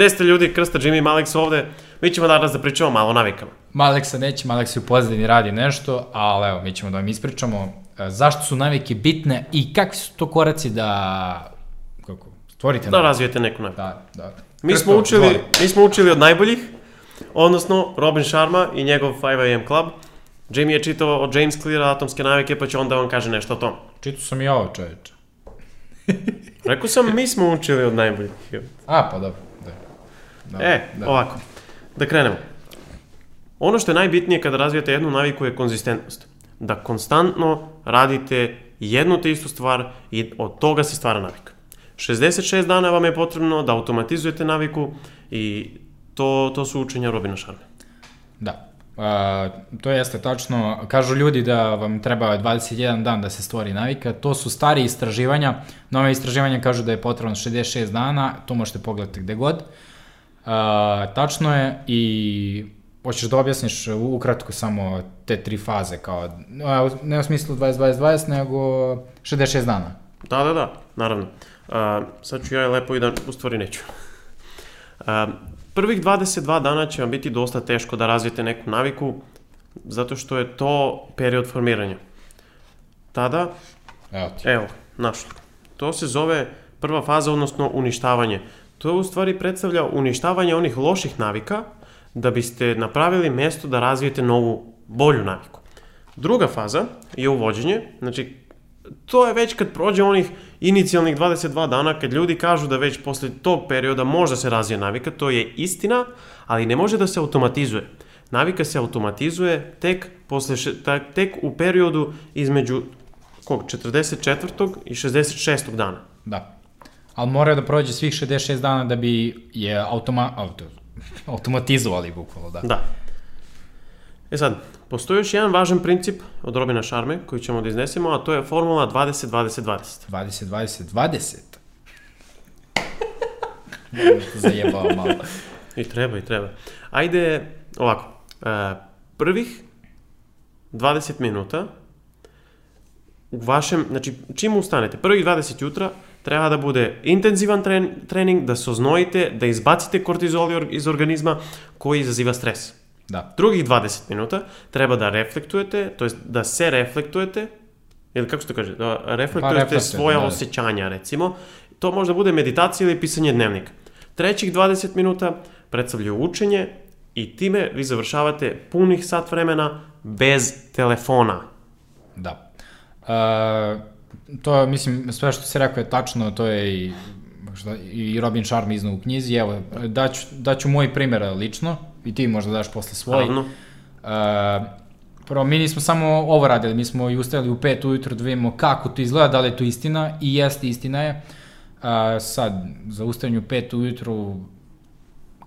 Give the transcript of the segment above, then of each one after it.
Gde ste ljudi, Krsta, Jimmy i Malek su ovde. Mi ćemo danas da pričamo malo o navikama. Maleksa neće, Maleksa u pozadini radi nešto, ali evo, mi ćemo da vam ispričamo e, zašto su navike bitne i kakvi su to koraci da, kako, stvorite Da naviku. razvijete neku naviku. Da, da. Mi Krsto, smo učili, mi smo učili od najboljih, odnosno Robin Sharma i njegov 5am Club. Jamie je čitao od James Cleara atomske navike, pa će onda vam kaže nešto o tom. Čitao sam i ovo, čoveče. Rekao sam, mi smo učili od najboljih. A, pa dobro, da. da E, ovako, da krenemo. Ono što je najbitnije kada razvijate jednu naviku je konzistentnost. Da konstantno radite jednu te istu stvar i od toga se stvara navika. 66 dana vam je potrebno da automatizujete naviku i to, to su učenja Robina Sharma. Da. A, to jeste tačno. Kažu ljudi da vam treba 21 dan da se stvori navika. To su stari istraživanja. Nove istraživanja kažu da je potrebno 66 dana. To možete pogledati gde god. A, tačno je i hoćeš da objasniš ukratko samo te tri faze kao ne u smislu 20-20-20 nego 66 dana. Da, da, da, naravno. A, sad ću ja lepo i da, u stvari neću. A, prvih 22 dana će vam biti dosta teško da razvijete neku naviku, zato što je to period formiranja. Tada, Evo ti. evo, našlo. To se zove prva faza, odnosno uništavanje. To u stvari predstavlja uništavanje onih loših navika, da biste napravili mesto da razvijete novu, bolju naviku. Druga faza je uvođenje, znači to je već kad prođe onih inicijalnih 22 dana, kad ljudi kažu da već posle tog perioda možda se razvije navika, to je istina, ali ne može da se automatizuje. Navika se automatizuje tek, posle, tek u periodu između kog, 44. i 66. dana. Da. Ali mora da prođe svih 66 dana da bi je automa, auto, automatizovali bukvalo, da. Da. E sad, postoji još jedan važan princip od Robina Šarme koji ćemo da iznesemo, a to je formula 20-20-20. 20, 20, 20. Moram da te zajebao malo. I treba, i treba. Ajde, ovako, e, prvih 20 minuta u vašem, znači čim ustanete, prvih 20 jutra treba da bude intenzivan tren, trening, da se oznojite, da izbacite kortizol or- iz organizma koji izaziva stres. Da. Drugih 20 minuta treba da reflektujete, to jest da se reflektujete, ili kako se to kaže, da reflektujete Pa, svoja da. osjećanja, recimo. To može da bude meditacija ili pisanje dnevnika. Trećih 20 minuta predstavljaju učenje i time vi završavate punih sat vremena bez telefona. Da. Uh, to, mislim, sve što si rekao je tačno, to je i, šta, i Robin Sharma iznao u knjizi. Evo, daću, daću moj primjer lično i ti možda daš posle svoj. Naravno. Uh, prvo, mi nismo samo ovo radili, mi smo i ustajali u pet ujutro da vidimo kako to izgleda, da li je to istina i jeste istina je. Uh, sad, za ustajanje u pet ujutru,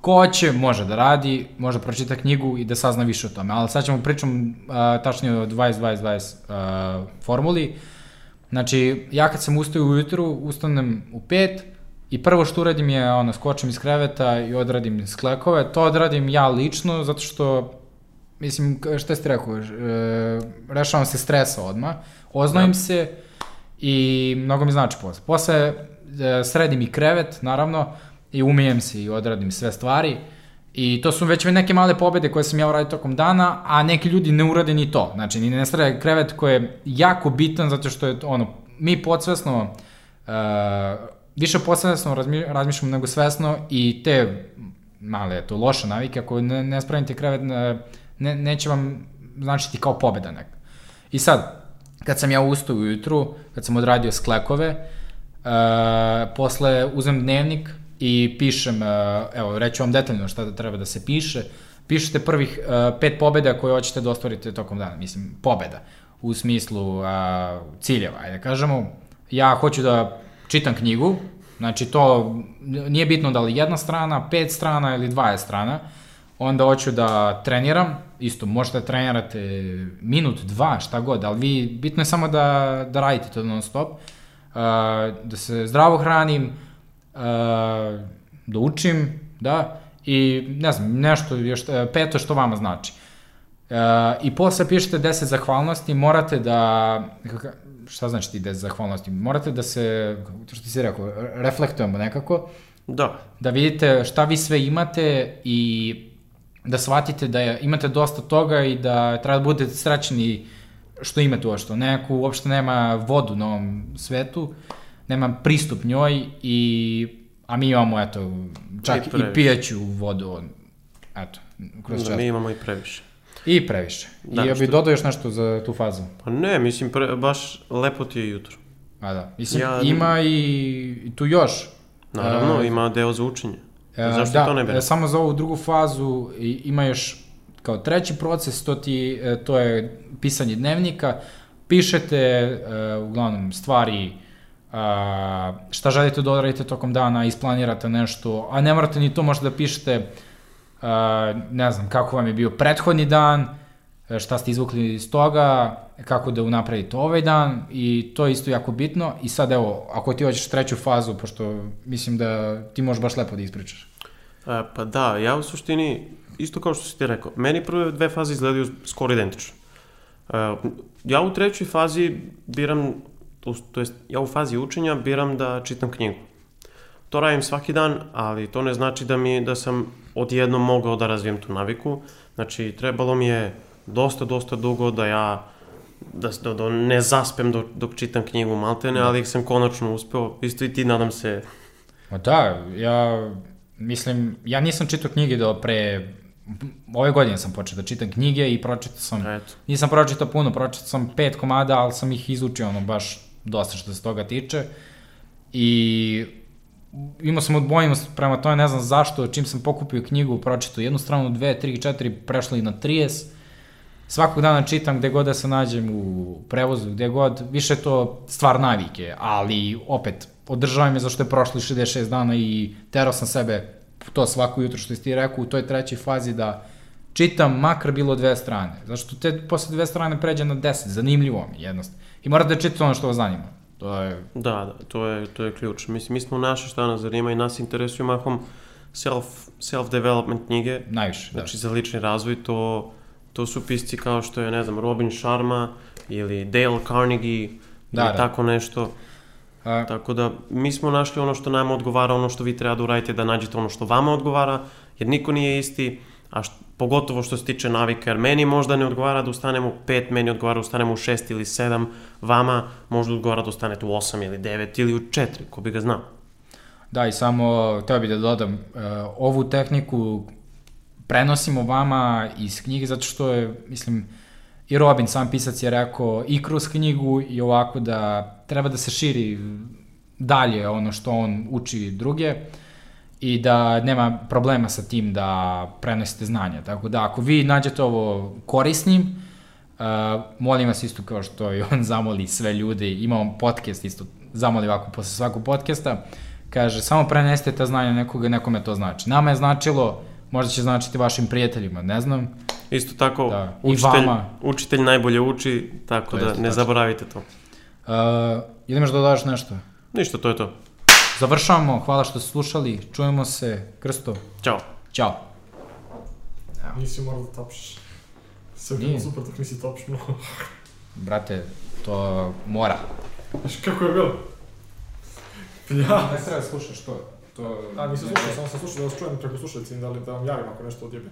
ko hoće, može da radi, može da pročita knjigu i da sazna više o tome. Ali sad ćemo pričam uh, tačnije o 20-20-20 uh, formuli. Znači, ja kad sam ustao ujutru, ustanem u pet i prvo što uradim je, ono, skočim iz kreveta i odradim sklekove. To odradim ja lično, zato što, mislim, šta ste rekao, e, rešavam se stresa odmah, oznojim Da. se i mnogo mi znači posle. Posle e, sredim i krevet, naravno, i umijem se i odradim sve stvari. I to su već neke male pobede koje sam ja uradio tokom dana, a neki ljudi ne urade ni to. Znači, ni ne srede krevet koji je jako bitan zato što je, ono, mi podsvesno, uh, više podsvesno razmi, razmišljamo nego svesno i te male, to loše navike, ako ne, ne spravite krevet, ne, ne, neće vam značiti kao pobeda neka. I sad, kad sam ja ustao ujutru, kad sam odradio sklekove, uh, posle uzem dnevnik i pišem, uh, evo, reću vam detaljno šta da treba da se piše, pišete prvih uh, pet pobeda koje hoćete da ostvarite tokom dana, mislim, pobeda, u smislu uh, ciljeva, ajde da kažemo, ja hoću da čitam knjigu, znači to nije bitno da li jedna strana, pet strana ili 20 strana, onda hoću da treniram, isto možete da trenirate minut, dva, šta god, ali vi, bitno je samo da, da radite to non stop, uh, da se zdravo hranim, da učim, da, i ne znam, nešto još, uh, peto što vama znači. Uh, I posle pišete 10 zahvalnosti, morate da, šta znači ti 10 zahvalnosti? Morate da se, to što ti si rekao, reflektujemo nekako Da, da vidite šta vi sve imate i da shvatite da imate dosta toga i da treba da budete srećni što imate uopšte. Neko uopšte nema vodu na ovom svetu, nema pristup njoj i a mi imamo eto čak I i, pijeću vodu eto kroz da čas. mi imamo i previše. I previše. Da, I ja bih dodao još nešto za tu fazu. Pa ne, mislim, pre, baš lepo ti je jutro. A da. Mislim, Ja- ima i, i tu još. Naravno, E, ima deo za učenje. E, Zašto da, to ne bi? e, samo za ovu drugu fazu i- ima još kao treći proces, to, ti, e, to je pisanje dnevnika. Pišete e, uglavnom stvari a, šta želite da odradite tokom dana, isplanirate nešto, a ne morate ni to možda da pišete a, ne znam, kako vam je bio prethodni dan, e, šta ste izvukli iz toga, kako da unapredite ovaj dan i to je isto jako bitno. I sad evo, ako ti hoćeš treću fazu, pošto mislim da ti možeš baš lepo da ispričaš. E, pa da, ja u suštini, isto kao što si ti rekao, meni prve dve faze izgledaju skoro identično. E, ja u trećoj fazi biram, to, to jest, ja u fazi učenja biram da čitam knjigu. To radim svaki dan, ali to ne znači da mi da sam odjednom mogao da razvijem tu naviku. Znači, trebalo mi je dosta, dosta dugo da ja da, da, da ne zaspem dok, dok čitam knjigu maltene, ali sam konačno uspeo. Isto i ti, nadam se, Ma da, ja mislim, ja nisam čitao knjige do pre, ove godine sam počeo da čitam knjige i pročitao sam, eto. nisam pročitao puno, pročitao sam pet komada, ali sam ih izučio ono baš dosta što se toga tiče i imao sam odbojnost prema tome, ne znam zašto, čim sam pokupio knjigu, pročitao jednu stranu, dve, tri, četiri, prešlo i na 30, svakog dana čitam gde god da se nađem u prevozu, gde god, više to stvar navike, ali opet, održavam je zašto je prošlo 66 dana i terao sam sebe to svako jutro što ti rekao u toj trećoj fazi da čitam makar bilo dve strane. Zašto te posle dve strane pređe na 10, zanimljivo mi jednostavno. I morate da čitate ono što vas zanima. To je, Da, da, to je, to je ključ. Mislim, mi smo naše šta nas zanima i nas interesuju mahom self, self-development knjige, najviše, da. znači za lični razvoj, to, to su pisci kao što je, ne znam, Robin Sharma ili Dale Carnegie Da, ili da. tako nešto. A, Tako da, mi smo našli ono što nama odgovara, ono što vi treba da uradite, da nađete ono što vama odgovara, jer niko nije isti, a št, pogotovo što se tiče navika, jer meni možda ne odgovara da ustanemo u 5, meni odgovara da ustanemo u 6 ili 7, vama možda odgovara da ustanete u 8 ili 9 ili u 4, ko bi ga znao. Da, i samo teo bih da dodam, uh, ovu tehniku prenosimo vama iz knjige zato što je, mislim, i Robin, sam pisac je rekao i kroz knjigu i ovako da treba da se širi dalje ono što on uči druge i da nema problema sa tim da prenesete znanja. Tako da ako vi nađete ovo korisnim, uh, molim vas isto kao što i on zamoli sve ljude, imamo podcast isto, zamoli ovako posle svakog podcasta, kaže samo prenesite ta znanja nekoga, nekome to znači. Nama je značilo, možda će značiti vašim prijateljima, ne znam, Isto tako, Da, učitelj, učitelj najbolje uči, tako To da ne tačno. zaboravite to. Uh, idemo da dodaš nešto? Ništa, to je to. Završavamo, hvala što ste slušali, čujemo se, Krsto, Ćao. ćao. Nisi morao da tapšeš. Sve bilo super dok nisi tapšnuo. Brate, to mora. Znaš kako je bilo? Ja. Ne treba da slušaš to. to A, nisam slušao, samo sam slušao da vas čujem preko slušalice, da li da vam javim ako nešto odjebe.